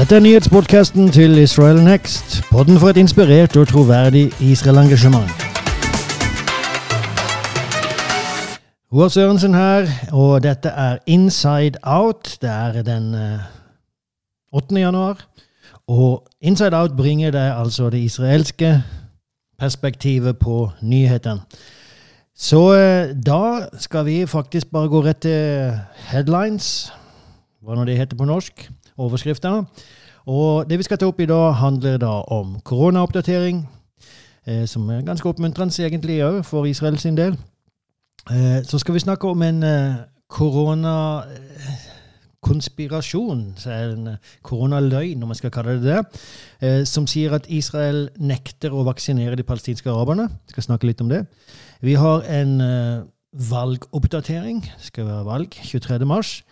Dette er nyhetspodkasten til Israel Next. Podden for et inspirert og troverdig Israel-engasjement. Roar Sørensen her, og dette er Inside Out. Det er den 8. Eh, januar. Og Inside Out bringer deg altså det israelske perspektivet på nyhetene. Så eh, da skal vi faktisk bare gå rett til headlines, hva nå det heter på norsk overskriftene. Og det vi skal ta opp i dag, handler da om koronaoppdatering, eh, som er ganske oppmuntrende egentlig òg for Israel sin del. Eh, så skal vi snakke om en eh, koronakonspirasjon, en eh, koronaløgn, om man skal kalle det det, eh, som sier at Israel nekter å vaksinere de palestinske araberne. Vi skal snakke litt om det. Vi har en eh, valgoppdatering. Det skal være valg 23. mars.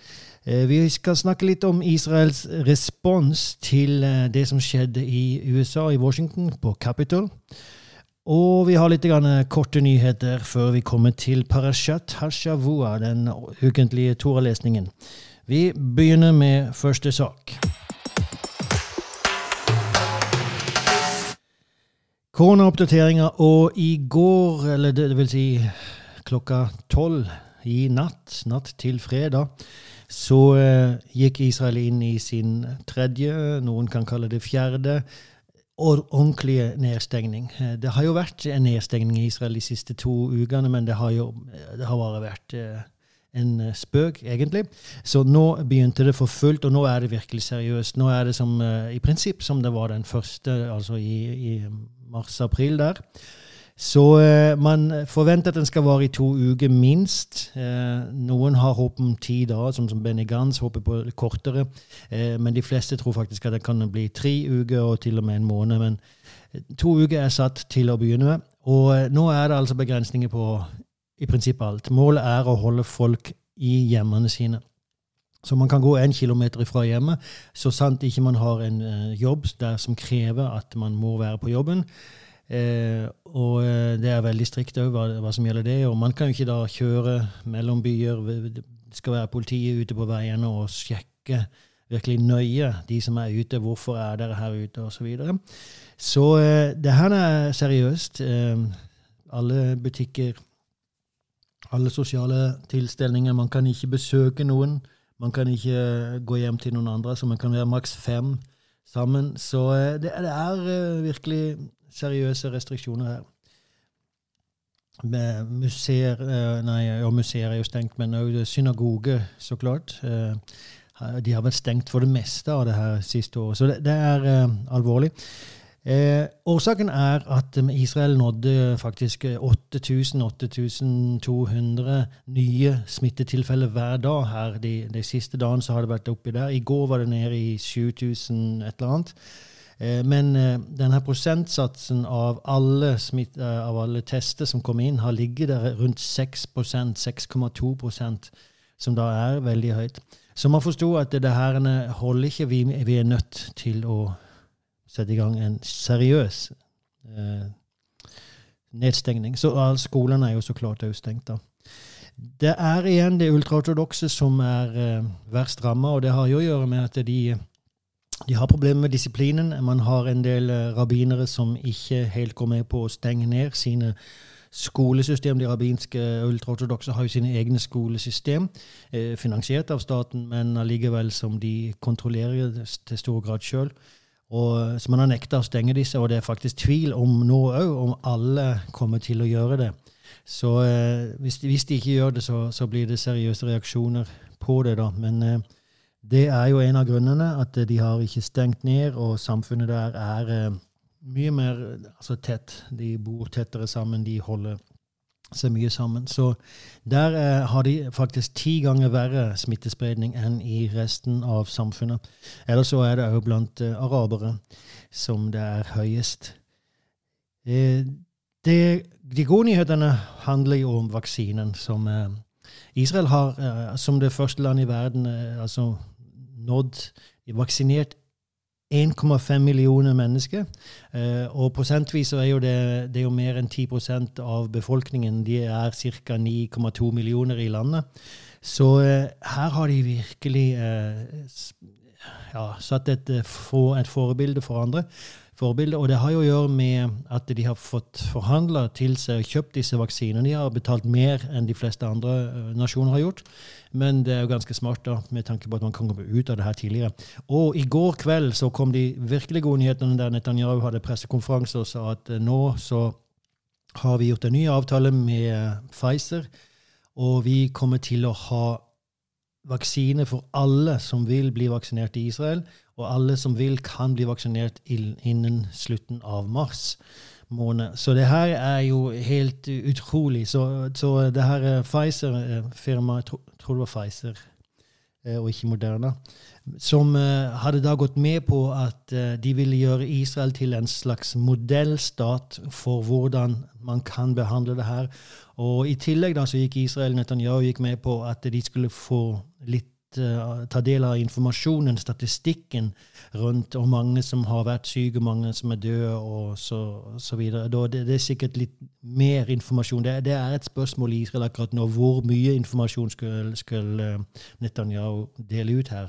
Eh, vi skal snakke litt om Israels respons til eh, det som skjedde i USA, i Washington, på Capitol. Og vi har litt korte nyheter før vi kommer til Parashat Hashavua, den ukentlige Toralesningen. Vi begynner med første sak. Koronaoppdateringer, og i går, eller det vil si klokka tolv i natt, natt til fredag, så eh, gikk Israel inn i sin tredje, noen kan kalle det fjerde, ordentlige nedstengning. Eh, det har jo vært en nedstengning i Israel de siste to ukene, men det har jo det har bare vært eh, en spøk, egentlig. Så nå begynte det for fullt, og nå er det virkelig seriøst. Nå er det som, i prinsipp som det var den første, altså i, i mars-april der. Så eh, man forventer at den skal vare i to uker minst. Eh, noen har håp om ti dager, som, som Benny Gans håper på kortere. Eh, men de fleste tror faktisk at det kan bli tre uker og til og med en måned. Men to uker er satt til å begynne med. Og nå er det altså begrensninger på i prinsippet alt. Målet er å holde folk i hjemmene sine. Så man kan gå én kilometer fra hjemmet, så sant ikke man har en jobb der som krever at man må være på jobben. Eh, og eh, det er veldig strikt òg hva, hva, som gjelder det. Og man kan jo ikke da kjøre mellom byer. Det skal være politiet ute på veiene og sjekke virkelig nøye de som er ute. Hvorfor er dere her ute, osv. Så, videre. så eh, det her er seriøst. Eh, alle butikker, alle sosiale tilstelninger. Man kan ikke besøke noen. Man kan ikke gå hjem til noen andre, så man kan være maks fem sammen. Så eh, det, det er eh, virkelig seriøse restriksjoner her. Museer, eh, nei, ja, museer er jo stengt, men òg synagoge, så klart. Eh, de har vel stengt for det meste av det her siste året, så det, det er uh, alvorlig. Eh, årsaken er at Israel nådde faktisk 8000-8200 nye smittetilfeller hver dag her. De, de, siste dagene så har det vært oppi der. I går var det nede i 7000 et eller annet. Eh, men eh, denne prosentsatsen av alle, smitt, eh, av alle tester som kom inn, har ligget der rundt 6% 6,2% som da er veldig høyt. Så man forsto at det her holder ikke. Vi, vi, er nødt til å sette i gang en seriøs eh, nedstengning. Så all skolene er jo så klart også stengt, da. Det er igjen det ultraortodokse som er eh, verst ramma, og det har jo å gjøre med at de de har problemer med disiplinen. Man har en del eh, rabbinere som ikke helt går med på å stenge ned sine skolesystem. De rabbinske ultraortodokse har jo sine egne skolesystem, eh, finansiert av staten, men allikevel som de kontrollerer til stor grad sjøl. Så man har nekta å stenge disse, og det er faktisk tvil om nå òg om alle kommer til å gjøre det. Så eh, hvis, de, hvis, de, ikke gjør det, så, så, blir det seriøse reaksjoner på det, da. Men eh, det er jo en av grunnene at de har ikke stengt ned, og samfunnet der er eh, mye mer altså, tett. De bor tettere sammen, de holder seg mye sammen. Så der eh, har de faktisk ti ganger verre smittespredning enn i resten av samfunnet. Eller så er det òg blant eh, arabere som det er høyest. Eh, det, de gode nyhetene handler jo om vaksinen, som Israel har som det første land i verden altså nådd vaksinert 1,5 millioner mennesker. Eh, og prosentvis er jo det, det er jo mer enn 10% av befolkningen. De er ca. 9,2 millioner i landet. Så eh, her har de virkelig eh, ja, satt et, for, et forbilde for andre. Forbilde, og det har jo å gjøre med at de har fått forhandla til seg og kjøpt disse vaksinene. De har betalt mer enn de fleste andre nasjoner har gjort. Men det er jo ganske smart da, med tanke på at man kan komme ut av det her tidligere. Og i går kveld så kom de virkelig gode nyhetene der Netanyahu hadde pressekonferanse og sa at nå så har vi gjort en ny avtale med Pfizer, og vi kommer til å ha vaksine for alle som vil bli vaksinert i Israel. Og alle som vil, kan bli vaksinert innen slutten av mars måned. Så det her er jo helt utrolig. Så, så det her Pfizer-firmaet, jeg tror det var Pfizer eh, og ikke Moderna, som eh, hadde da gått med på at eh, de ville gjøre Israel til en slags modellstat for hvordan man kan behandle det her. Og I tillegg da så gikk Israel Netanyahu gikk med på at de skulle få litt ta del av informasjonen, statistikken rundt hvor mange som har vært syke, mange som er døde, og så, så videre. Det, det, er sikkert litt mer informasjon. Det, det, er et spørsmål i Israel akkurat nå. Hvor mye informasjon skulle, skal uh, Netanyahu dele ut her?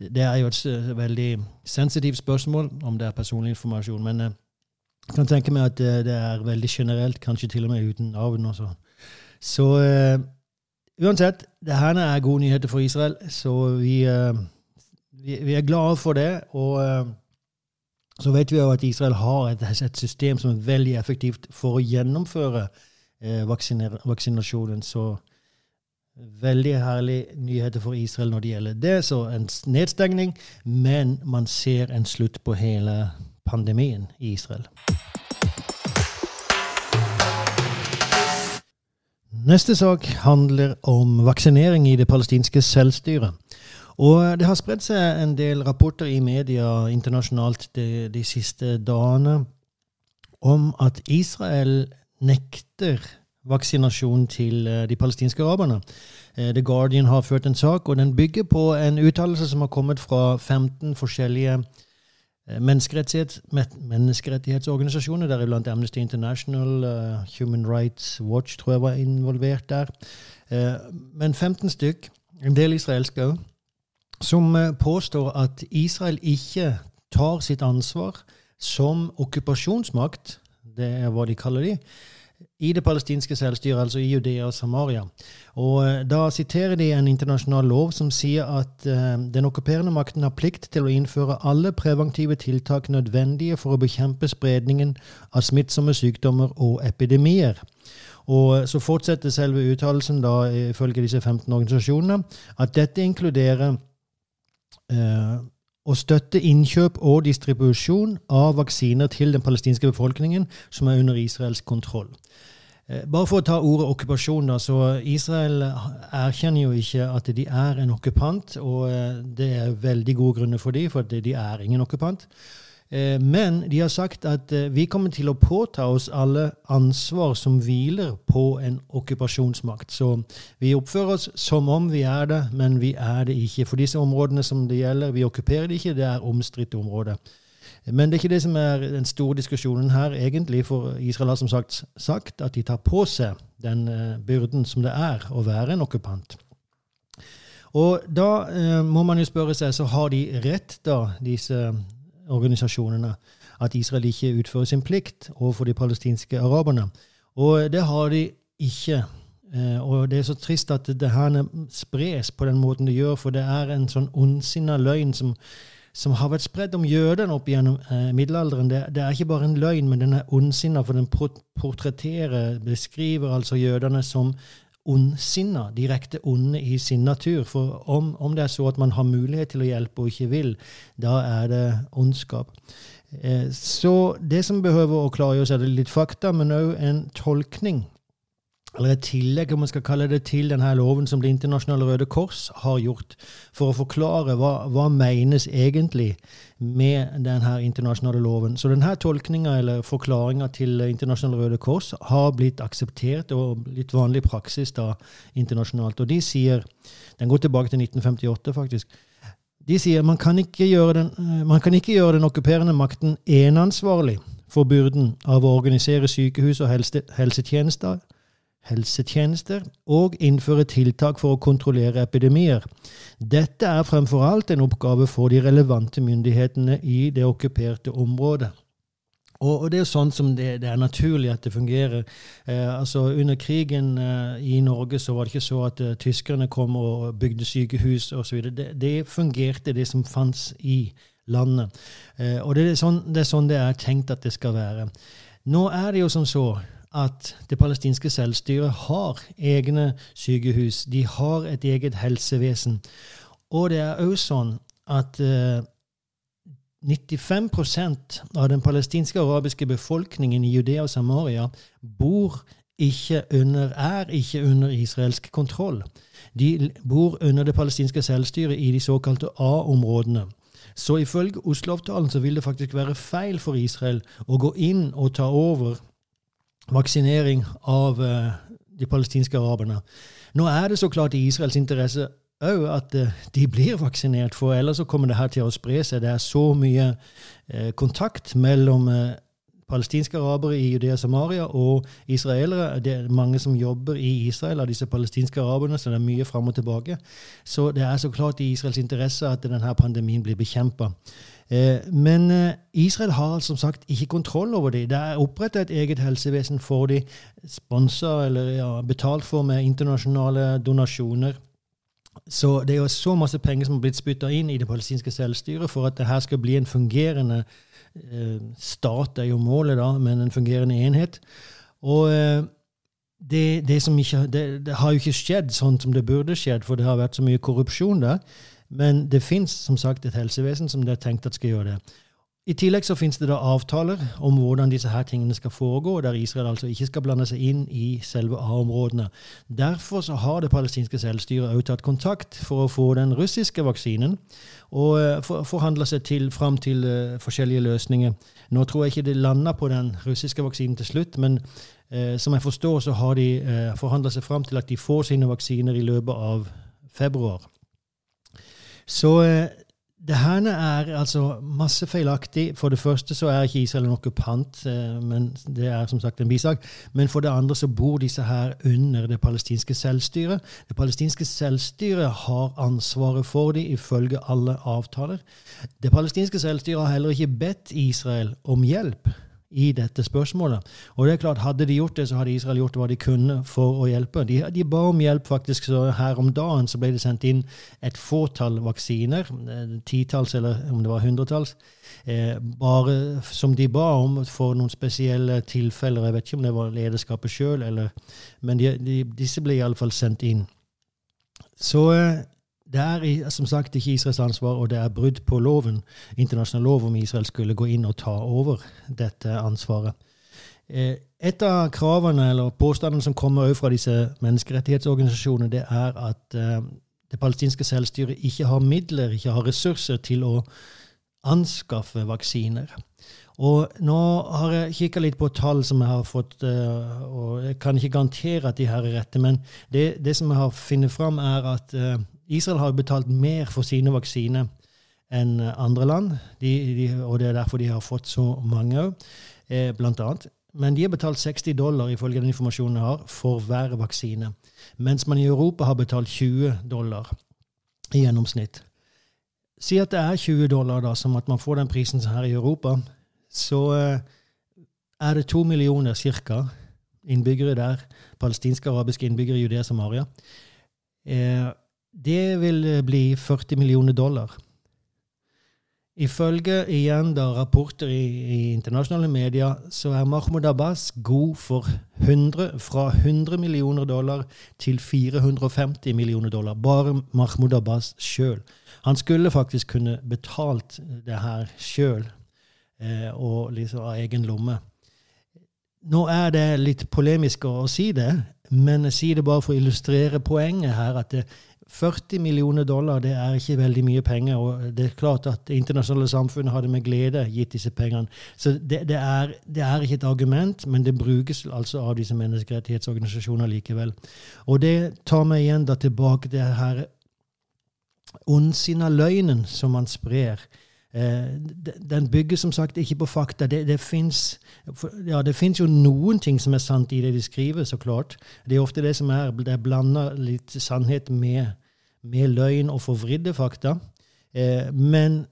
Det? er jo et veldig sensitivt spørsmål om det er personlig informasjon. men uh, jeg kan tenke meg at det, det, er veldig generelt, kanskje til og med uten navn. og sånn. Så uansett, det her er gode nyheter for Israel, så vi, uh, vi, er glade for det. Og uh, så vet vi jo at Israel har et, et, system som er veldig effektivt for å gjennomføre vaksinasjonen. Så veldig herlige nyheter for Israel når det gjelder det. Så en nedstengning, men man ser en slutt på hele pandemien i Israel. Neste sak handler om vaksinering i det palestinske selvstyret. Og det har spredd seg en del rapporter i media internasjonalt de, de siste dagene om at Israel nekter vaksinasjon til eh, de palestinske araberne. Eh, The Guardian har ført en sak, og den bygger på en uttalelse som har kommet fra 15 forskjellige menneskerettighets, menneskerettighetsorganisasjoner, deriblant Amnesty International, uh, Human Rights Watch tror jeg var involvert der. Uh, men 15 stykk, en del israelske òg, som påstår at Israel ikke tar sitt ansvar som okkupasjonsmakt, det er hva de kaller de, i det palestinske selvstyret, altså i Judea og Samaria. Og eh, Da siterer de en internasjonal lov som sier at uh, den okkuperende makten har plikt til å innføre alle preventive tiltak nødvendige for å bekjempe spredningen av smittsomme sykdommer og epidemier. Og eh, Så fortsetter selve uttalelsen, da, ifølge disse 15 organisasjonene, at dette inkluderer uh, å støtte innkjøp og distribusjon av vaksiner til den palestinske befolkningen som er under Israels kontroll. Eh, bare for å ta ordet okkupasjon, da, så Israel erkjenner jo ikke at de er en okkupant. Og eh, det er veldig gode grunner for dem, for de er ingen okkupant. Eh, men de har sagt at eh, vi kommer til å påta oss alle ansvar som hviler på en okkupasjonsmakt. Så vi oppfører oss som om vi er det, men vi er det ikke. For disse områdene som det gjelder, vi okkuperer det ikke, det er omstridte områder. Men det er ikke det som er den store diskusjonen her, egentlig. For Israel har som sagt sagt at de tar på seg den eh, byrden som det er å være en okkupant. Og da eh, må man jo spørre seg, så har de rett, da, disse organisasjonene at Israel ikke utfører sin plikt overfor de palestinske araberne. Og det har de ikke. Eh, og det er så trist at det her spres på den måten det gjør, for det er en sånn ondsinna løgn som, som, har vært spredd om jødene opp gjennom eh, middelalderen. Det, det, er ikke bare en løgn, men den er ondsinna, for den portretterer, beskriver altså jødene som ondsinna, direkte onde i sin natur. For om, om, det er så at man har mulighet til å hjelpe og ikke vil, da er det ondskap. Eh, så det som behøver å klargjøres, er det litt fakta, men òg en tolkning eller et tillegg, om man skal kalle det, til denne loven som Det internasjonale Røde Kors har gjort, for å forklare hva, hva menes egentlig med denne internasjonale loven. Så denne tolkninga eller forklaringa til internasjonale Røde Kors har blitt akseptert og blitt vanlig praksis da internasjonalt. Og de sier Den går tilbake til 1958, faktisk. De sier man kan ikke gjøre den, man kan ikke gjøre den okkuperende makten eneansvarlig for byrden av å organisere sykehus og helse, helsetjenester helsetjenester og innføre tiltak for å kontrollere epidemier. Dette er fremfor alt en oppgave for de relevante myndighetene i det okkuperte området. Og, det er jo sånn som det, det er naturlig at det fungerer. Eh, altså Under krigen eh, i Norge så var det ikke så at eh, tyskerne kom og bygde sykehus osv. Det, det fungerte, det som fantes i landet. Eh, og det er, sånn, det er sånn det er tenkt at det skal være. Nå er det jo som så at det palestinske selvstyret har egne sykehus. De har et eget helsevesen. Og det er òg sånn at eh, 95% av den palestinske arabiske befolkningen i Judea og Samaria bor ikke under, er ikke under israelsk kontroll. De bor under det palestinske selvstyret i de såkalte A-områdene. Så ifølge Oslo-avtalen så vil det faktisk være feil for Israel å gå inn og ta over vaksinering av uh, de palestinske araberne. Nå er det så klart i Israels interesse òg at uh, de blir vaksinert, for ellers så kommer det her til å spre seg. Det er så mye uh, kontakt mellom palestinske arabere i Judea Samaria og israelere. Det er mange som jobber i Israel av disse palestinske araberne, så det er mye fram og tilbake. Så det er så klart i Israels interesse at denne pandemien blir bekjempa. Eh, men eh, Israel har som sagt ikke kontroll over dem. Det er oppretta et eget helsevesen for dem, sponsa eller ja, betalt for med internasjonale donasjoner. Så det er jo så masse penger som har blitt spytta inn i det palestinske selvstyret for at det her skal bli en fungerende Eh, stat er jo målet, da, men en fungerende enhet. Og det, det, ikke, det, det, har jo ikke skjedd sånn som det burde skjedd, for det har vært så mye korrupsjon der. Men det fins som sagt et helsevesen som det er tenkt at skal gjøre det. I tillegg så finnes det da avtaler om hvordan disse her tingene skal foregå, der Israel altså ikke skal blande seg inn i selve A-områdene. Derfor så har det palestinske selvstyret også tatt kontakt for å få den russiske vaksinen, og uh, forhandla seg til, fram til uh, forskjellige løsninger. Nå tror jeg ikke det landa på den russiske vaksinen til slutt, men uh, som jeg forstår, så har de uh, forhandla seg fram til at de får sine vaksiner i løpet av februar. Så det her er altså masse feilaktig. For det første så er ikke Israel en okkupant, eh, men det er som sagt en bisak. Men for det andre så bor disse her under det palestinske selvstyret. Det palestinske selvstyret har ansvaret for dem ifølge alle avtaler. Det palestinske selvstyret har heller ikke bedt Israel om hjelp i dette spørsmålet. Og det er klart, Hadde de gjort det, så hadde Israel gjort hva de kunne for å hjelpe. De, de ba om hjelp, faktisk. så Her om dagen så ble det sendt inn et fåtall vaksiner. Eh, titalls, eller om det var hundretalls. Eh, bare som de ba om for noen spesielle tilfeller. Jeg vet ikke om det var lederskapet sjøl, men de, de, disse ble iallfall sendt inn. Så eh, det er som sagt ikke Israels ansvar, og det er brudd på loven, internasjonal lov om Israel skulle gå inn og ta over dette ansvaret. Eh, et av kravene eller påstandene som kommer fra disse menneskerettighetsorganisasjonene, det er at eh, det palestinske selvstyret ikke har midler, ikke har ressurser til å anskaffe vaksiner. Og nå har jeg kikka litt på tall som jeg har fått, eh, og jeg kan ikke garantere at de her er rette, men det, det som jeg har funnet fram, er at Israel har betalt mer for sine vaksiner enn andre land, de, de, og det er derfor de har fått så mange òg, eh, blant annet. Men de har betalt 60 dollar ifølge den informasjonen jeg har, for hver vaksine. Mens man i Europa har betalt 20 dollar i gjennomsnitt. Si at det er 20 dollar, da, som at man får den prisen her i Europa. Så eh, er det to millioner cirka innbyggere der, palestinske arabiske innbyggere i Judea Samaria. Eh, det vil eh, bli 40 millioner dollar. Ifølge igjen da rapporter i, i, internasjonale medier så er Mahmoud Abbas god for 100, fra 100 millioner dollar til 450 millioner dollar. Bare Mahmoud Abbas sjøl. Han skulle faktisk kunne betalt det her sjøl, eh, og liksom av egen lomme. Nå er det litt polemisk å si det, men jeg sier det bare for å illustrere poenget her. at det, 40 millioner dollar det er ikke veldig mye penger. og Det er klart at det internasjonale samfunnet hadde med glede gitt disse pengene. Så det, det, er, det, er, ikke et argument, men det brukes altså av disse menneskerettighetsorganisasjonene likevel. Og det tar meg igjen da tilbake til her ondsinna løgnen som man sprer. Den bygger som sagt ikke på fakta. Det, det fins ja, jo noen ting som er sant i det de skriver, så klart. Det er ofte det som er. Det blanda litt sannhet med, med løgn og forvridde fakta. Men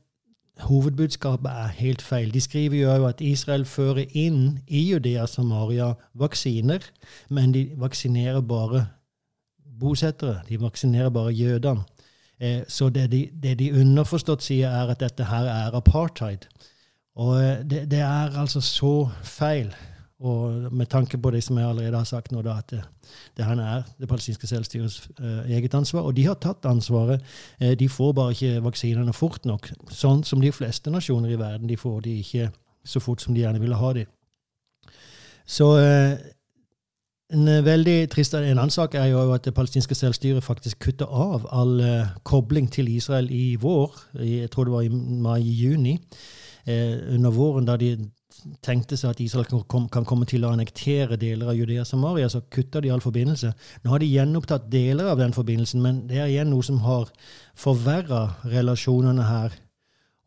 hovedbudskapet er helt feil. De skriver jo at Israel fører inn i Judea Samaria vaksiner, men de vaksinerer bare bosettere. De vaksinerer bare jødene. Eh, så det de, det de, underforstått sier, er at dette her er apartheid. Og eh, det, det er altså så feil. Og med tanke på det som jeg allerede har sagt nå, da, at det, det her er det palestinske selvstyrets eh, eget ansvar. Og de har tatt ansvaret. Eh, de får bare ikke vaksinene fort nok. Sånn som de fleste nasjoner i verden. De får de ikke så fort som de gjerne ville ha de. Så eh, en veldig trist en annen sak er jo at det palestinske selvstyret faktisk kutter av all kobling til Israel i vår. Jeg tror det var i mai-juni. Under våren, da de tenkte seg at Israel kan, komme til å annektere deler av Judea Samaria, så kutta de all forbindelse. Nå har de gjenopptatt deler av den forbindelsen, men det er igjen noe som har forverra relasjonene her,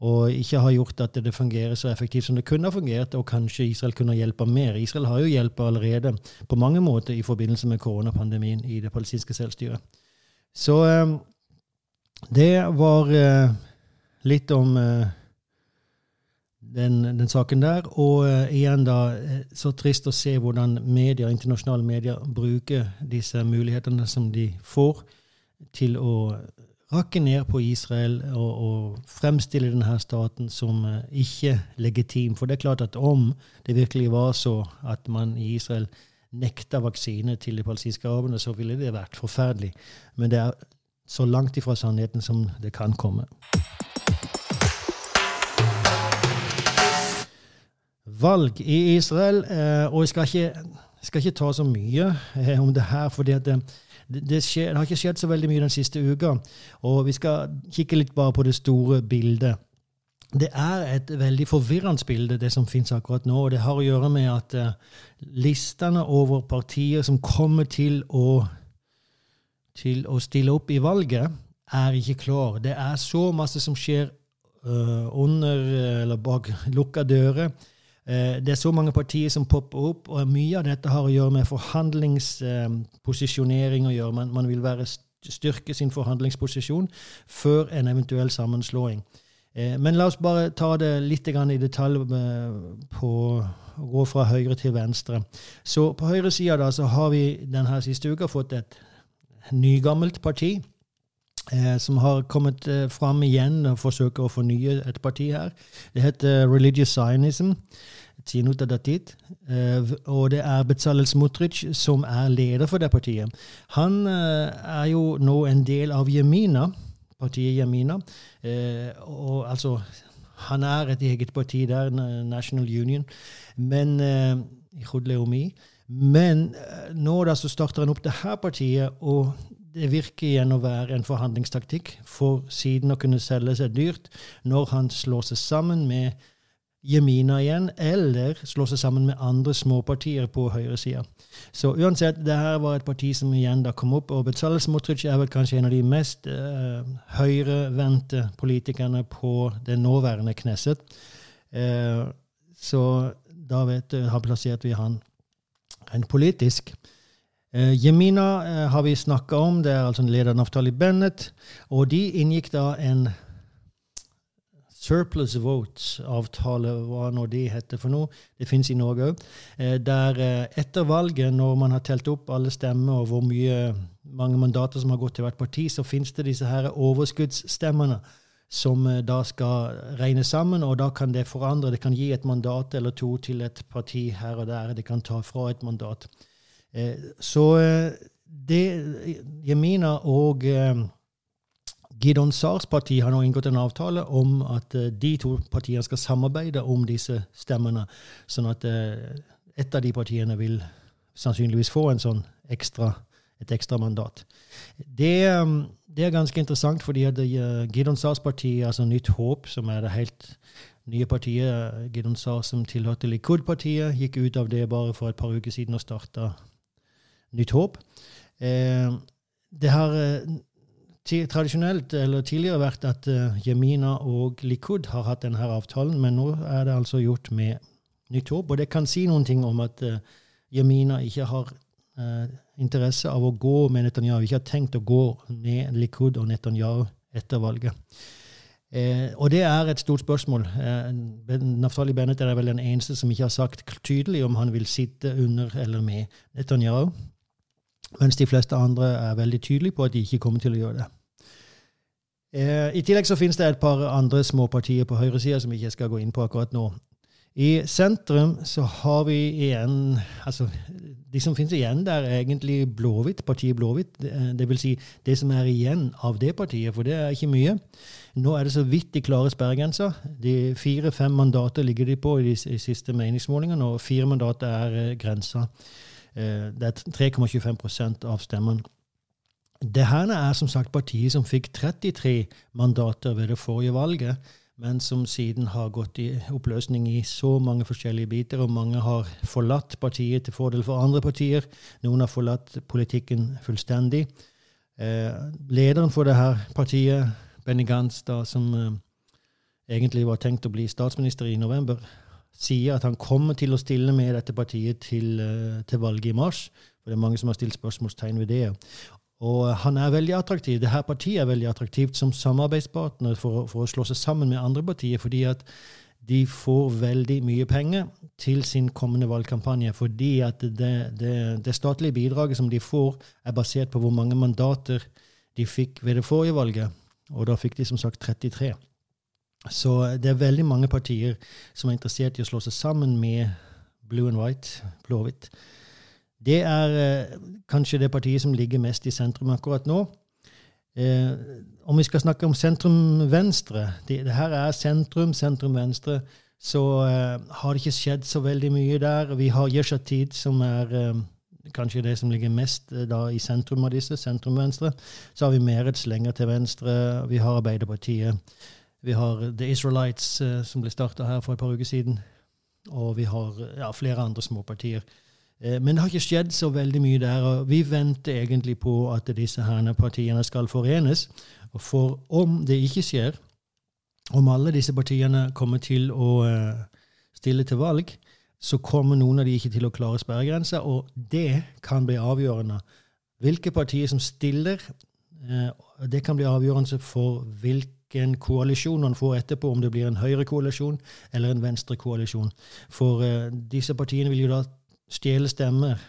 og ikke har gjort at det fungerer så effektivt som det kunne ha fungert, og kanskje Israel kunne hjelpe mer. Israel har jo hjulpet allerede på mange måter i forbindelse med koronapandemien i det palestinske selvstyret. Så eh, det var eh, litt om eh, den, den, saken der. Og uh, igjen da, eh, så trist å se hvordan medier, internasjonale medier bruker disse mulighetene som de får, til å rakke ned på Israel og, og fremstille denne staten som uh, ikke legitim. For det er klart at om det virkelig var så at man i Israel nekta vaksine til de palestinske araberne, så ville det vært forferdelig. Men det er så langt ifra sannheten som det kan komme. Valg i Israel. Eh, og jeg skal ikke, skal ikke ta så mye eh, om det her, for det, det, det, har ikke skjedd så veldig mye den siste uka. Og vi skal kikke litt bare på det store bildet. Det er et veldig forvirrende bilde, det som finnes akkurat nå. og Det har å gjøre med at listene over partier som kommer til å, til å stille opp i valget, er ikke klar. Det er så masse som skjer under eller bak lukka dører. Eh, det er så mange partier som popper opp, og mye av dette har å gjøre med forhandlingsposisjonering å gjøre. Man, man vil være, styrke sin forhandlingsposisjon før en eventuell sammenslåing. Eh, men la oss bare ta det litt i detalj eh, på å gå fra høyre til venstre. Så på høyresida har vi denne siste uka fått et nygammelt parti. Som har kommet eh, fram igjen og forsøker å fornye et parti her. Det heter Religious Zionism. Eh, og det er Bezalel Smutric som er leder for det partiet. Han eh, er jo nå en del av Jemina, partiet Jemina. Eh, og altså Han er et eget parti der, National Union, men i Men nå da så starter han opp det her partiet, og det virker igjen å være en forhandlingstaktikk for siden å kunne selge seg dyrt når han slår seg sammen med Jemina igjen, eller slå seg sammen med andre småpartier på høyresida. Så uansett, det her var et parti som igjen da kom opp, og Bezalel Smotrich er vel kanskje en av de mest uh, høyrevendte politikerne på det nåværende Knesset. Uh, så da vet du, har plassert vi han rent politisk. Uh, Jemina uh, har vi snakka om, det er altså lederen av Tali Bennett, og de inngikk da en surplus votes-avtale, hva nå de heter for noe. Det fins i Norge òg. Eh, der eh, etter valget, når man har telt opp alle stemmer og hvor mye, mange mandater som har gått til hvert parti, så fins det disse her overskuddsstemmene som eh, da skal regnes sammen, og da kan det forandre. Det kan gi et mandat eller to til et parti her og der. Det kan ta fra et mandat. Så det Jemina og Gidon Sars parti har nå inngått en avtale om at uh, de to partiene skal samarbeide om disse stemmene, sånn at uh, et av de partiene vil sannsynligvis få en sånn ekstra, et ekstra mandat. Det, um, det, er ganske interessant, fordi at Gidon Sars parti, altså Nytt Håp, som er det helt nye partiet, Gidon Sars som tilhørte Likud-partiet, gikk ut av det bare for et par uker siden og starta Nytt Håp. det har tradisjonelt, eller tidligere, vært at Jemina og Likud har hatt denne avtalen, men nå er det altså gjort med nytt håp. Og det kan si noen ting om at Jemina ikke har uh, interesse av å gå med Netanyahu, ikke har tenkt å gå med Likud og Netanyahu etter valget. Eh, og det er et stort spørsmål. Eh, Naftali Bennett er vel den eneste som ikke har sagt tydelig om han vil sitte under eller med Netanyahu, mens de fleste andre er veldig tydelige på at de ikke kommer til å gjøre det. Eh, I tillegg så finnes det et par andre små partier på høyresida som jeg ikke skal gå inn på akkurat nå. I sentrum så har vi igjen altså De som finnes igjen, der, er egentlig Blåhvitt, partiet Blåhvitt. Det, det vil si det som er igjen av det partiet, for det er ikke mye. Nå er det så vidt de klarer sperregrensa. De Fire-fem mandater ligger de på i de, siste meningsmålingene, og fire mandater er uh, grensa. Uh, det er 3,25 av stemmen. Det her er som sagt partiet som fikk 33 mandater ved det forrige valget men som siden har gått i oppløsning i så mange forskjellige biter, og mange har forlatt partiet til fordel for andre partier. Noen har forlatt politikken fullstendig. Eh, lederen for det her partiet, Benny Gantz, da, som eh, egentlig var tenkt å bli statsminister i november, sier at han kommer til å stille med dette partiet til, eh, til valget i mars. For det er mange som har stilt spørsmålstegn ved det. Og han er veldig attraktiv. Dette partiet er veldig attraktivt som samarbeidspartner for, for, å slå seg sammen med andre partier, fordi at de får veldig mye penger til sin kommende valgkampanje. Fordi at det, det, det statlige bidraget som de får, er basert på hvor mange mandater de fikk ved det forrige valget. Og da fikk de som sagt 33. Så det er veldig mange partier som er interessert i å slå seg sammen med Blue and White, blå-hvitt. Det er eh, kanskje det partiet som ligger mest i sentrum akkurat nå. Eh, om vi skal snakke om sentrum-venstre det, det, her er sentrum, sentrum-venstre. Så eh, har det ikke skjedd så veldig mye der. Vi har Yeshatid, som er eh, kanskje det som ligger mest eh, da, i sentrum av disse, sentrum-venstre. Så har vi Merets lenger til venstre. Vi har Arbeiderpartiet. Vi har The Israelites, eh, som ble starta her for et par uker siden. Og vi har ja, flere andre småpartier. Eh, men det har ikke skjedd så veldig mye der. og Vi venter egentlig på at disse herne partiene skal forenes. For om det ikke skjer, om alle disse partiene kommer til å eh, stille til valg, så kommer noen av de ikke til å klare sperregrensa, og det kan bli avgjørende. Hvilke partier som stiller, det kan bli avgjørende for hvilken koalisjon man får etterpå, om det blir en høyrekoalisjon eller en venstrekoalisjon. For disse partiene vil jo da stjele stemmer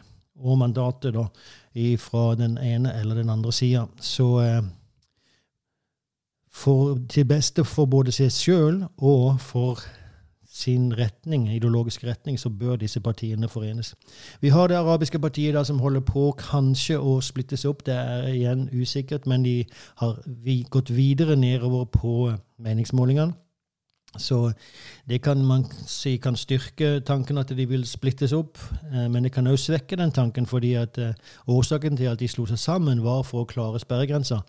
og mandatet da, fra den ene eller den andre sida. Så eh, for, til beste for både seg sjøl og for sin retning, ideologisk retning, så bør disse partiene forenes. Vi har det arabiske partiet da, som holder på kanskje å splittes opp. Det er igjen usikkert, men de har gått videre nedover på meningsmålingene. Så det kan man si kan styrke tanken at de vil splittes opp, eh, men det kan også svekke den tanken, fordi at eh, årsaken til at de slo seg sammen, var for å klare sperregrensa.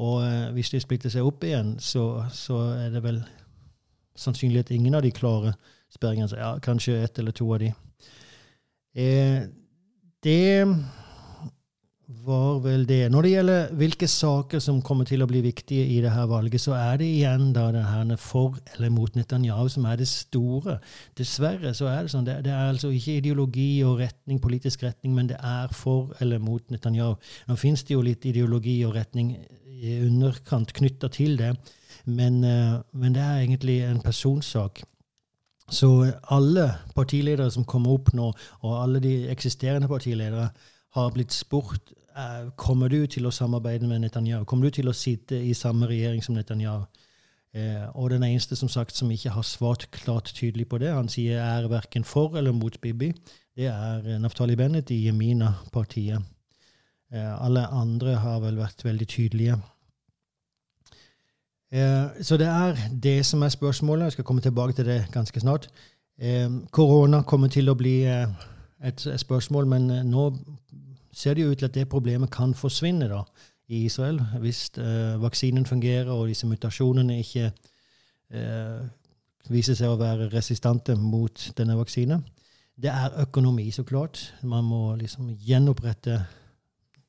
Og eh, hvis de splitter seg opp igjen, så, så er det vel sannsynlig at ingen av de klarer sperregrensa. Ja, kanskje ett eller to av de. det var vel det. Når det gjelder hvilke saker som kommer til å bli viktige i dette valget, så er det igjen da det her for eller mot Netanyahu som er det store. Dessverre så er det sånn. Det, det, er altså ikke ideologi og retning, politisk retning, men det er for eller mot Netanyahu. Nå finnes det jo litt ideologi og retning i underkant knytta til det, men, eh, men det er egentlig en personsak. Så alle partiledere som kommer opp nå, og alle de eksisterende partiledere, har blitt spurt uh, kommer du til å samarbeide med Netanyahu. Kommer du til å sitte i samme regjering som Netanyahu? Eh, og den eneste som sagt som ikke har svart klart tydelig på det, han sier er verken for eller mot Bibi, det er Naftali Bennett i Jemina-partiet. alle andre har vel vært veldig tydelige. Så det er det som er spørsmålet. Jeg skal komme tilbake til det ganske snart. Korona kommer til å bli et spørsmål, men nå ser det jo ut til at det problemet kan forsvinne da, i Israel, hvis vaksinen fungerer og disse mutasjonene ikke viser seg å være resistente mot denne vaksinen. Det er økonomi, så klart. Man må liksom gjenopprette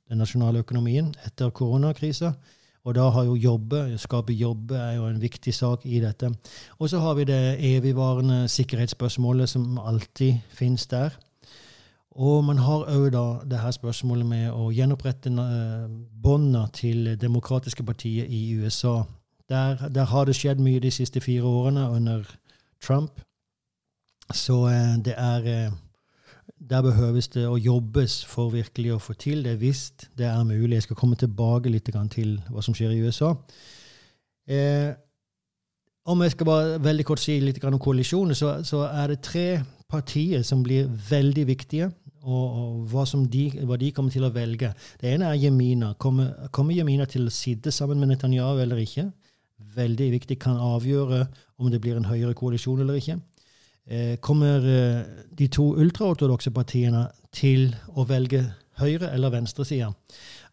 den nasjonale økonomien etter koronakrisa. Og da har jo jobbe, skape jobbe er jo en viktig sak i dette. Og så har vi det evigvarende sikkerhetsspørsmålet som alltid finnes der. Og man har òg da det her spørsmålet med å gjenopprette bånda til demokratiske partier i USA. Der, der, har det skjedd mye de siste fire årene under Trump. Så uh, det er uh, der behøves det å jobbes for virkelig å få til det, hvis det er mulig. Jeg skal komme tilbake litt til hva som skjer i USA. Eh, om jeg skal bare veldig kort si litt om koalisjoner, så, så, er det tre partier som blir veldig viktige, og, og hva, de, hva, de, kommer til å velge. Det ene er Jemina. Kommer, kommer Jemina til å sitte sammen med Netanyahu eller ikke? Veldig viktig. Kan avgjøre om det blir en høyere koalisjon eller ikke. Eh, kommer eh, de to ultraortodokse partiene til å velge høyre- eller venstresida.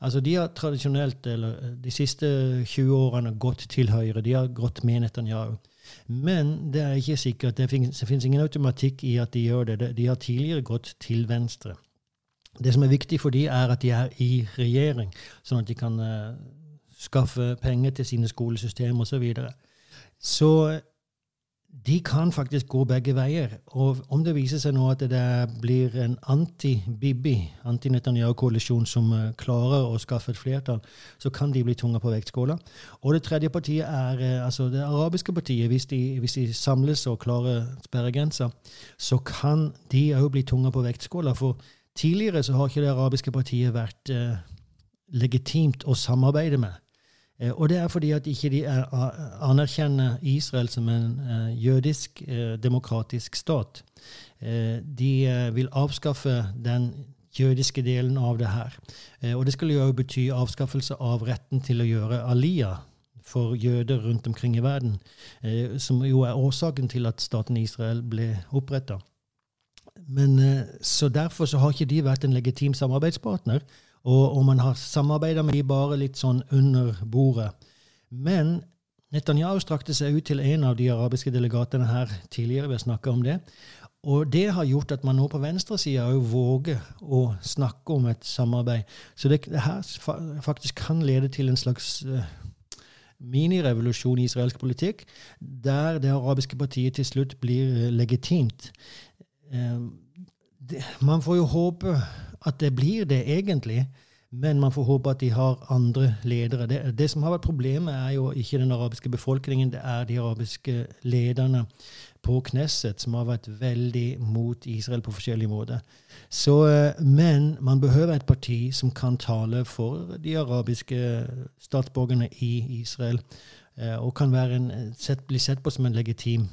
Altså, de har tradisjonelt, eller eh, de siste 20 årene, gått til høyre. De har gått med Netanyahu. Men det er ikke sikkert. Det finnes ingen automatikk i at de gjør det. De har tidligere gått til venstre. Det som er viktig for dem, er at de er i regjering, sånn at de kan skaffe penger til sine skolesystem osv. Så, videre. så de kan faktisk gå begge veier. Og om det viser seg nå at det blir en anti-Bibi, anti-Netanyahu-koalisjon, som eh, klarer å skaffe et flertall, så kan de bli tunga på vektskåla. Og det tredje partiet er eh, altså det arabiske partiet. Hvis de, hvis de samles og klarer sperregrensa, så kan de òg bli tunga på vektskåla. For tidligere så har ikke det arabiske partiet vært eh, legitimt å samarbeide med. Eh, og det er fordi at ikke de anerkjenner Israel som en eh, jødisk, eh, demokratisk stat. De vil avskaffe den jødiske delen av det her. Og det skulle jo bety avskaffelse av retten til å gjøre aliyah for jøder rundt omkring i verden, som jo er årsaken til at staten Israel ble oppretta. Så derfor så har ikke de vært en legitim samarbeidspartner. Og, og man har samarbeida med de bare litt sånn under bordet. Men Netanyahu strakte seg ut til en av de arabiske delegatene her tidligere. vi har snakket om det. Og det har gjort at man nå på venstresida òg våger å snakke om et samarbeid. Så det, det her faktisk kan lede til en slags uh, minirevolusjon i israelsk politikk, der det arabiske partiet til slutt blir legitimt. Det, man får jo håpe at det blir det, egentlig. Men man får håpe at de har andre ledere. Det, det, som har vært problemet, er jo ikke den arabiske befolkningen, det er de arabiske lederne på Knesset som har vært veldig mot Israel på forskjellige måter. Så, eh, men man behøver et parti som kan tale for de arabiske statsborgerne i Israel, eh, og kan en, sett, bli sett på som en legitim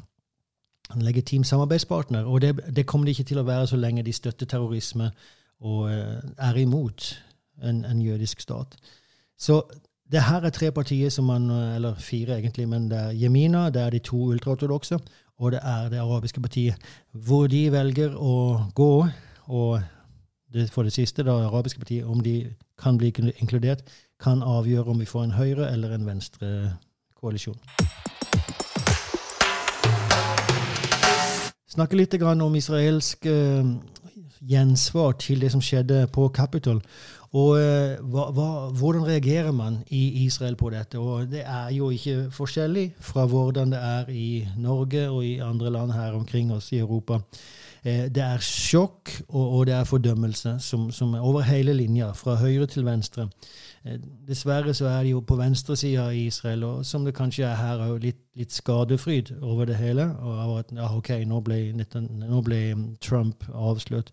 en legitim samarbeidspartner. Og det, det kommer de ikke til å være så lenge de støtter terrorisme og eh, er imot en, en jødisk stat. Så det her er tre partier som man, eller fire egentlig, men det er Jemina, det er de to ultraortodokse, og det er det arabiske partiet. Hvor de velger å gå, og det, for det siste, det arabiske partiet, om de kan bli inkludert, kan avgjøre om vi får en høyre- eller en venstre koalisjon. Snakke litt om israelsk eh, gjensvar til det som skjedde på Capitol. Og eh, hva, hva, hvordan reagerer man i Israel på dette? Og det er jo ikke forskjellig fra hvordan det er i Norge og i andre land her omkring oss i Europa. Eh, det er sjokk, og, og det er fordømmelse som, som, er over hele linja, fra høyre til venstre. Eh, dessverre så er det jo på venstresida i Israel, og som det kanskje er her, litt, litt skadefryd over det hele. Og at ja, ok, nå ble, nå ble Trump avslørt.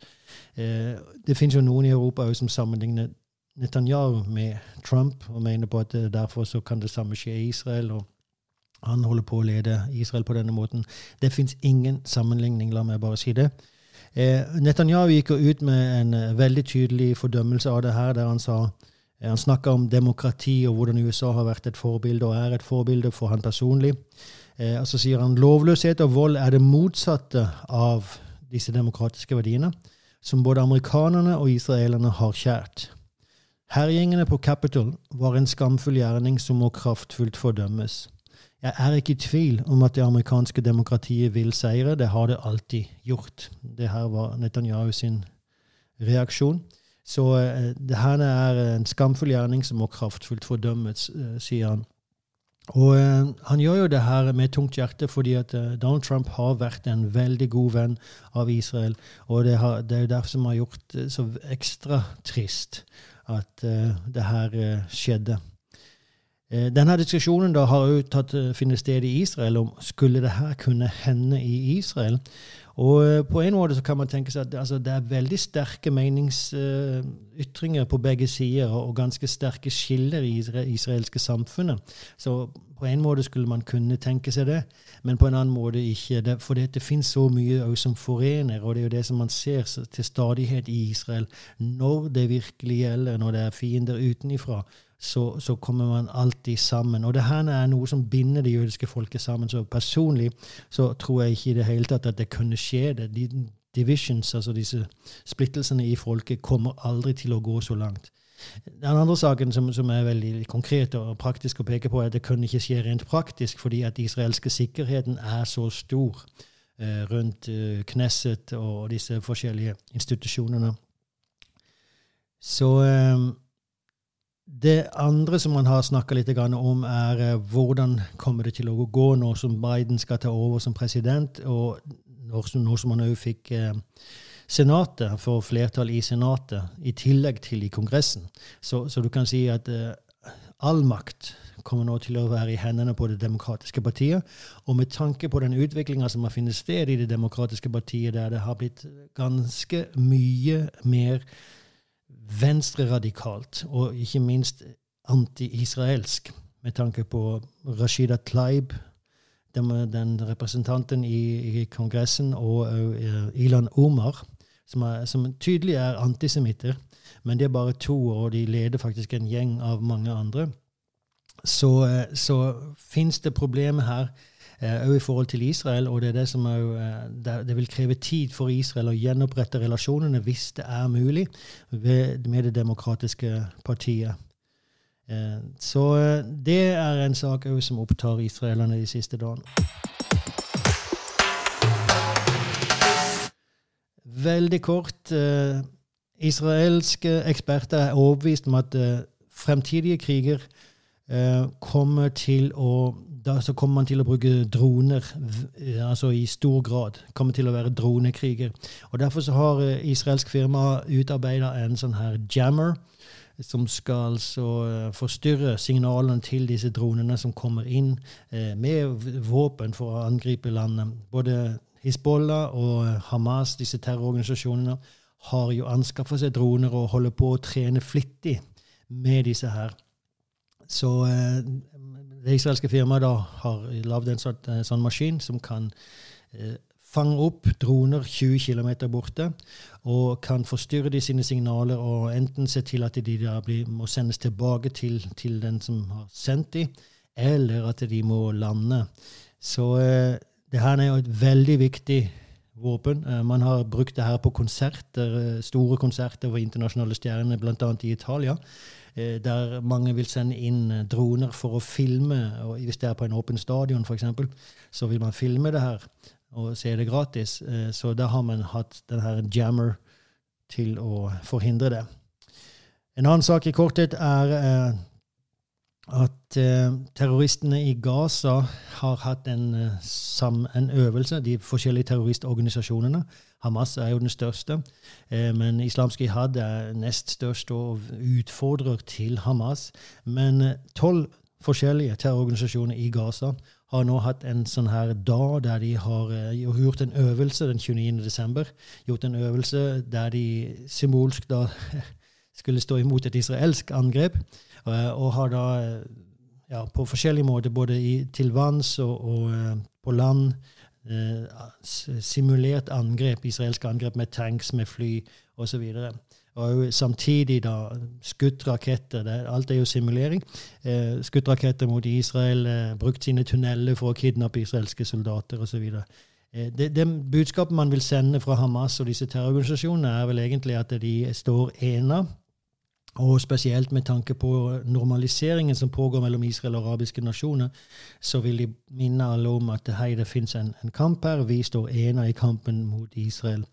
Eh, det finnes jo noen i Europa som sammenligner Netanyahu med Trump, og mener på at derfor så kan det samme skje i Israel. og han holder på å lede Israel på denne måten. Det fins ingen sammenligning, la meg bare si det. Eh, Netanyahu gikk ut med en eh, veldig tydelig fordømmelse av det her, der han sa eh, han snakka om demokrati og hvordan USA har vært et forbilde og er et forbilde for han personlig. Eh, og Så sier han lovløshet og vold er det motsatte av disse demokratiske verdiene, som både amerikanerne og israelerne har kjært. Herjingene på Capitol var en skamfull gjerning som må kraftfullt fordømmes. Jeg er ikke i tvil om at det amerikanske demokratiet vil seire. Det har det alltid gjort. Det her var Netanyahu sin reaksjon. Så uh, det her er en skamfull gjerning som må kraftfullt fordømmes, uh, sier han. Og uh, han gjør jo det her med tungt hjerte fordi at Donald Trump har vært en veldig god venn av Israel. Og det, har, det er jo derfor som har gjort det så ekstra trist at det her skjedde. Denne diskusjonen da har jo tatt finne sted i Israel om skulle det her kunne hende i Israel. Og eh, på en måte så kan man tenke seg at altså, det er veldig sterke meningsytringer på begge sider, og ganske sterke skiller i det israelske samfunnet. Så på en måte skulle man kunne tenke seg det, men på en annen måte ikke. For det, det finnes så mye som forener, og det er jo det som man ser til stadighet i Israel. Når det virkelig gjelder, når det er fiender utenifra, så, så, kommer man alltid sammen. Og det her er noe som binder det jødiske folket sammen. Så personlig så tror jeg ikke i det hele tatt at det kunne skje. det. De divisions, altså disse splittelsene i folket, kommer aldri til å gå så langt. Den andre saken som, som, er veldig konkret og praktisk å peke på, er at det kunne ikke skje rent praktisk fordi at israelske sikkerheten er så stor eh, rundt eh, Knesset og disse forskjellige institusjonene. Så eh, det andre som man har snakka litt om, er eh, hvordan kommer det til å gå nå som Biden skal ta over som president, og nå som han òg fikk eh, Senatet, for flertall i Senatet, i tillegg til i Kongressen. Så, så du kan si at eh, all makt kommer nå til å være i hendene på Det demokratiske partiet. Og med tanke på den utviklinga som har funnet sted i Det demokratiske partiet, der det har blitt ganske mye mer venstreradikalt, og ikke minst anti-israelsk, med tanke på Rashida Tlaib, den, den representanten i, i, Kongressen, og uh, Ilan Omar, som, er, som tydelig er antisemitter. Men det er bare to, og de leder faktisk en gjeng av mange andre. Så, uh, så fins det problemer her òg eh, i forhold til Israel. Og det, er det, som er, eh, det vil kreve tid for Israel å gjenopprette relasjonene, hvis det er mulig, med det demokratiske partiet. Eh, så det er en sak som opptar israelerne de siste dagene. Veldig kort. Israelske eksperter er overbevist om at fremtidige kriger kommer til å da så kommer man til å bruke droner altså i stor grad. kommer til å være dronekriger. Og Derfor så har eh, israelsk firma utarbeida en sånn her jammer som skal så eh, forstyrre signalene til disse dronene som kommer inn eh, med våpen for å angripe landet. Både Hizbollah og Hamas, disse terrororganisasjonene, har jo anskaffa seg droner og holder på å trene flittig med disse her. Så det israelske firmaet da har lagd en sånn, en sånn, maskin som kan eh, fange opp droner 20 km borte, og kan forstyrre de sine signaler og enten se til at de da blir, må sendes tilbake til, til, den som har sendt de, eller at de må lande. Så eh, det her er jo et veldig viktig våpen. Eh, man har brukt det her på konserter, eh, store konserter over internasjonale stjerner, bl.a. i Italia. Eh, der mange vil sende inn eh, droner for å filme. og Hvis det er på en åpen stadion, f.eks., så vil man filme det her og se det gratis. Eh, så da har man hatt denne jammer til å forhindre det. En annen sak i korthet er at terroristene i Gaza har hatt en, en øvelse, de forskjellige terroristorganisasjonene Hamas er jo den største, eh, men islamsk jihad er nest størst og utfordrer til Hamas. Men eh, tolv forskjellige terrororganisasjoner i Gaza har nå hatt en sånn her dag der de har eh, gjort en øvelse den 29. desember. Gjort en øvelse der de symbolsk da skulle stå imot et israelsk angrep, og har da ja, på forskjellige måter, både i, til vanns og, og på land, Eh, simulert angrep, israelske angrep med tanks, med fly osv. Og samtidig da skutt raketter. Alt er jo simulering. Eh, skutt raketter mot Israel, eh, brukt sine tunneler for å kidnappe israelske soldater osv. Eh, det, det budskapet man vil sende fra Hamas og disse terrororganisasjonene, er vel egentlig at de står ena og spesielt med tanke på normaliseringen som pågår mellom Israel og arabiske nasjoner, så vil de minne alle om at hei, det fins en, en, kamp her. Vi står ene i kampen mot Israel.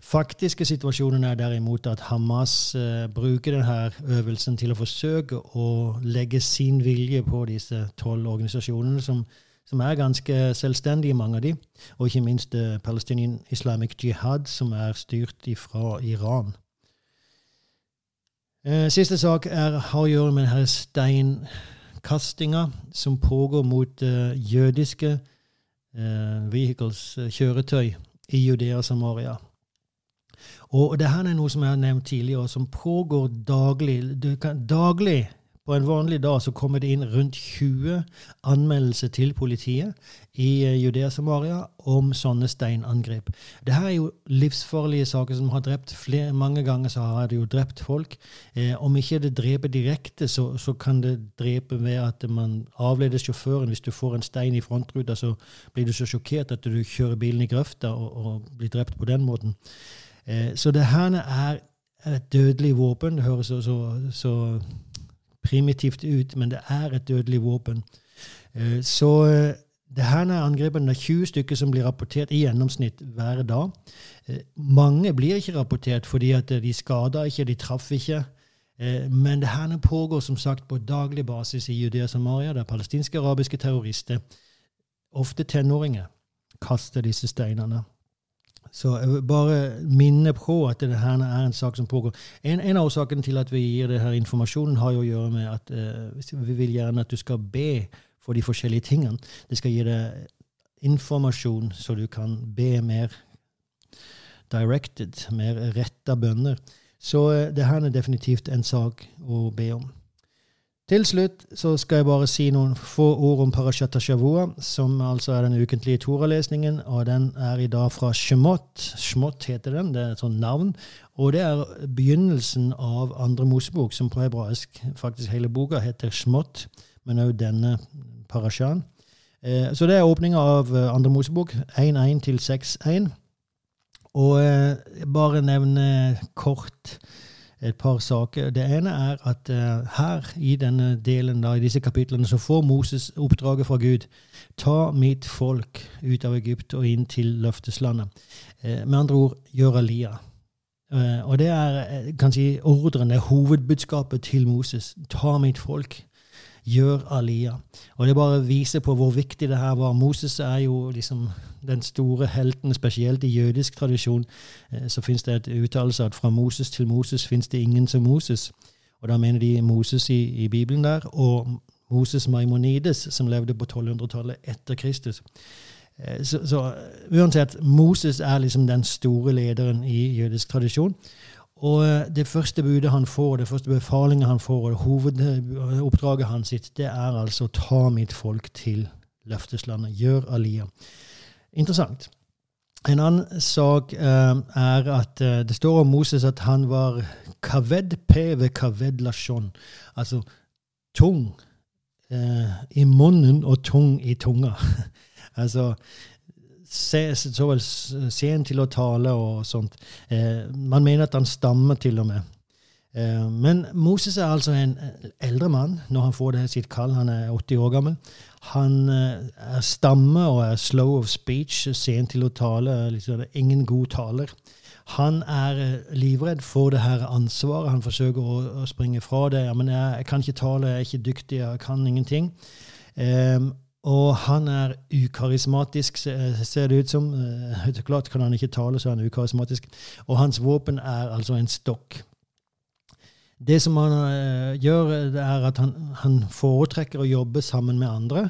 Faktiske situasjonen er derimot at Hamas eh, bruker denne øvelsen til å forsøke å legge sin vilje på disse tolv organisasjonene, som, som, er ganske selvstendige, mange av de, og ikke minst eh, Palestinian Islamic Jihad, som er styrt fra Iran. Eh, siste sak er, har å gjøre med denne steinkastinga som pågår mot uh, jødiske uh, vehicles, uh, kjøretøy, i Judea og Samaria. Og det her er noe som jeg har nevnt tidligere, som pågår daglig. Kan, daglig på en vanlig dag så kommer det inn rundt 20 anmeldelser til politiet i eh, Judea Samaria om sånne steinangrep. Dette er jo livsfarlige saker som har drept flere, mange ganger så har det jo drept folk. Eh, om ikke det dreper direkte, så, så, kan det drepe ved at man avleder sjåføren. Hvis du får en stein i frontruta, så blir du så sjokkert at du kjører bilen i grøfta og, og blir drept på den måten. Eh, så det her er et dødelig våpen. Det høres så, så, så primitivt ut, men det er et dødelig våpen. Eh, så eh, det her er angrepene. Det er 20 stykker som blir rapportert i gjennomsnitt hver dag. Eh, mange blir ikke rapportert fordi at de skada ikke, de traff ikke. Men det her pågår som sagt på daglig basis i Judea Samaria, der palestinske arabiske terrorister, ofte tenåringer, kaster disse steinene. Så jeg vil bare minne på at det her er en sak som pågår. En, en av årsakene til at vi gir denne informasjonen, har jo å gjøre med at uh, vi vil gjerne at du skal be for de forskjellige tingene. Det skal gi deg informasjon, så du kan be mer directed, mer retta bønner. Så uh, det her er definitivt en sak å be om. Til slutt så skal jeg bare si noen få ord om Parashat Shavua, som altså er den ukentlige Toralesningen, og den er i dag fra Shemot. Shemot heter den, det er et sånt navn. Og det er begynnelsen av andre Mosebok, som på hebraisk faktisk hele boka heter Shemot, men òg denne parashan. Eh, så det er åpninga av eh, andre Mosebok, 1.1 til 6.1. Og eh, bare nevne kort et par saker. Det ene er at uh, her i denne delen, da, i disse kapitlene, så får Moses oppdraget fra Gud. Ta mitt folk ut av Egypt og inn til løfteslandet. Uh, med andre ord, gjør Alia. Uh, og det er kan si, ordren, det er hovedbudskapet til Moses. Ta mitt folk gjør Alia. Og det bare viser på hvor viktig det her var. Moses er jo liksom den store helten, spesielt i jødisk tradisjon. Eh, så fins det et uttalelse at fra Moses til Moses fins det ingen som Moses. Og da mener de Moses i, i Bibelen der, og Moses Maimonides, som levde på 1200-tallet etter Kristus. Eh, så, så, uansett, Moses er liksom den store lederen i jødisk tradisjon. Og eh, det første budet han får, det første befalinga han får, og hovedoppdraget hans, det er altså 'ta mitt folk til løfteslandet'. Gjør Alia. Interessant. En annen sak eh, er at uh, det står om Moses at han var kaved peve kaved lashon. Altså tung eh, i munnen og tung i tunga. altså så vel sen til å tale og sånt. Eh, man mener at han stammer til og med. Eh, men Moses er altså en eldre mann når han får det sitt kall. Han er 80 år gammel. Han eh, er stamme og er slow of speech, sen til å tale. Liksom, ingen god taler. Han er eh, livredd for det her ansvaret. Han forsøker å, å springe fra det. Ja, men jeg, jeg, kan ikke tale, jeg er ikke dyktig, jeg kan ingenting. Um, og han er ukarismatisk, ser det ut som. Så klart kan han ikke tale, så er han ukarismatisk. Og hans våpen er altså en stokk. Det som han uh, gjør, det er at han, han, foretrekker å jobbe sammen med andre.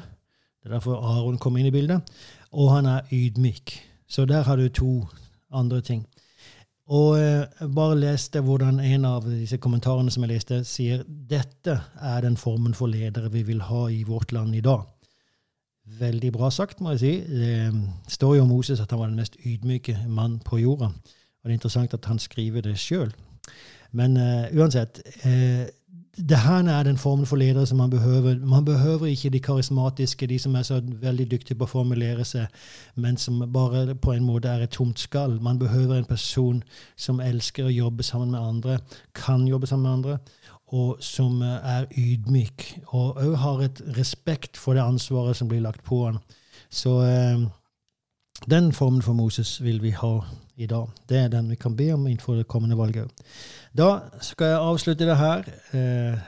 Det er derfor Aron kom inn i bildet. Og han er ydmyk. Så der har du to andre ting. Og bare leste hvordan en av disse kommentarene som jeg leste, sier dette er den formen for ledere vi vil ha i vårt land i dag. Veldig bra sagt, må jeg si. Det står jo om Moses at han var den mest ydmyke mann på jorda. Og det er interessant at han skriver det sjøl. Men uh, uansett uh, det her er den formen for ledere som man behøver. Man behøver ikke de karismatiske, de som er så veldig dyktige på å formulere seg, men som bare på en måte er et tomt skall. Man behøver en person som elsker å jobbe sammen med andre, kan jobbe sammen med andre, og som eh, er ydmyk, og òg har et respekt for det ansvaret som blir lagt på han. Så eh, Den formen for Moses vil vi ha i dag. Det er den vi kan be om innenfor det kommende valget. Da skal jeg avslutte det her. Eh,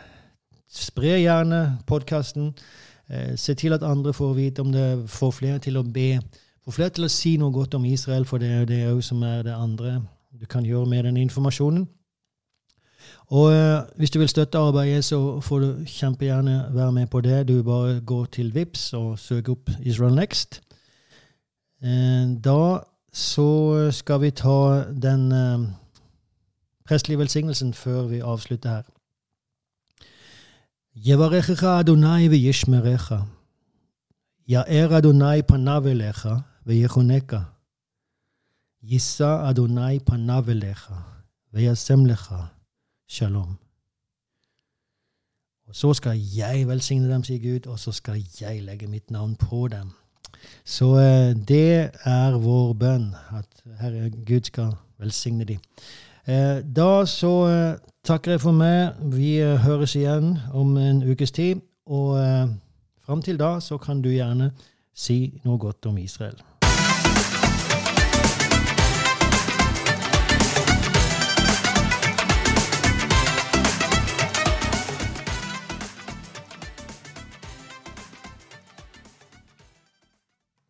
spre gjerne podkasten. Eh, se til at andre får vite om det, får flere til å be. Få flere til å si noe godt om Israel, for det er jo det òg som er det andre du kan gjøre med den informasjonen. Og eh, hvis du vil støtte arbeidet, så får du kjempegjerne være med på det. Du bare går til VIPS og søker opp Israel Next. Eh, da så skal vi ta den eh, prestelige velsignelsen før vi avslutter her. Yevarechecha Adonai v'yishmerecha. Ya'er Adonai panavelecha v'yechoneka. Yissa Adonai panavelecha v'yasem lecha shalom. Og så skal jeg velsigne dem, sier Gud, og så skal jeg legge mitt navn på dem. Så eh, det er vår bønn, at Herre Gud skal velsigne dem. Eh, da så eh, takker jeg for meg. Vi høres igjen om en ukes tid. Og fram til da så kan du gjerne si noe godt om Israel.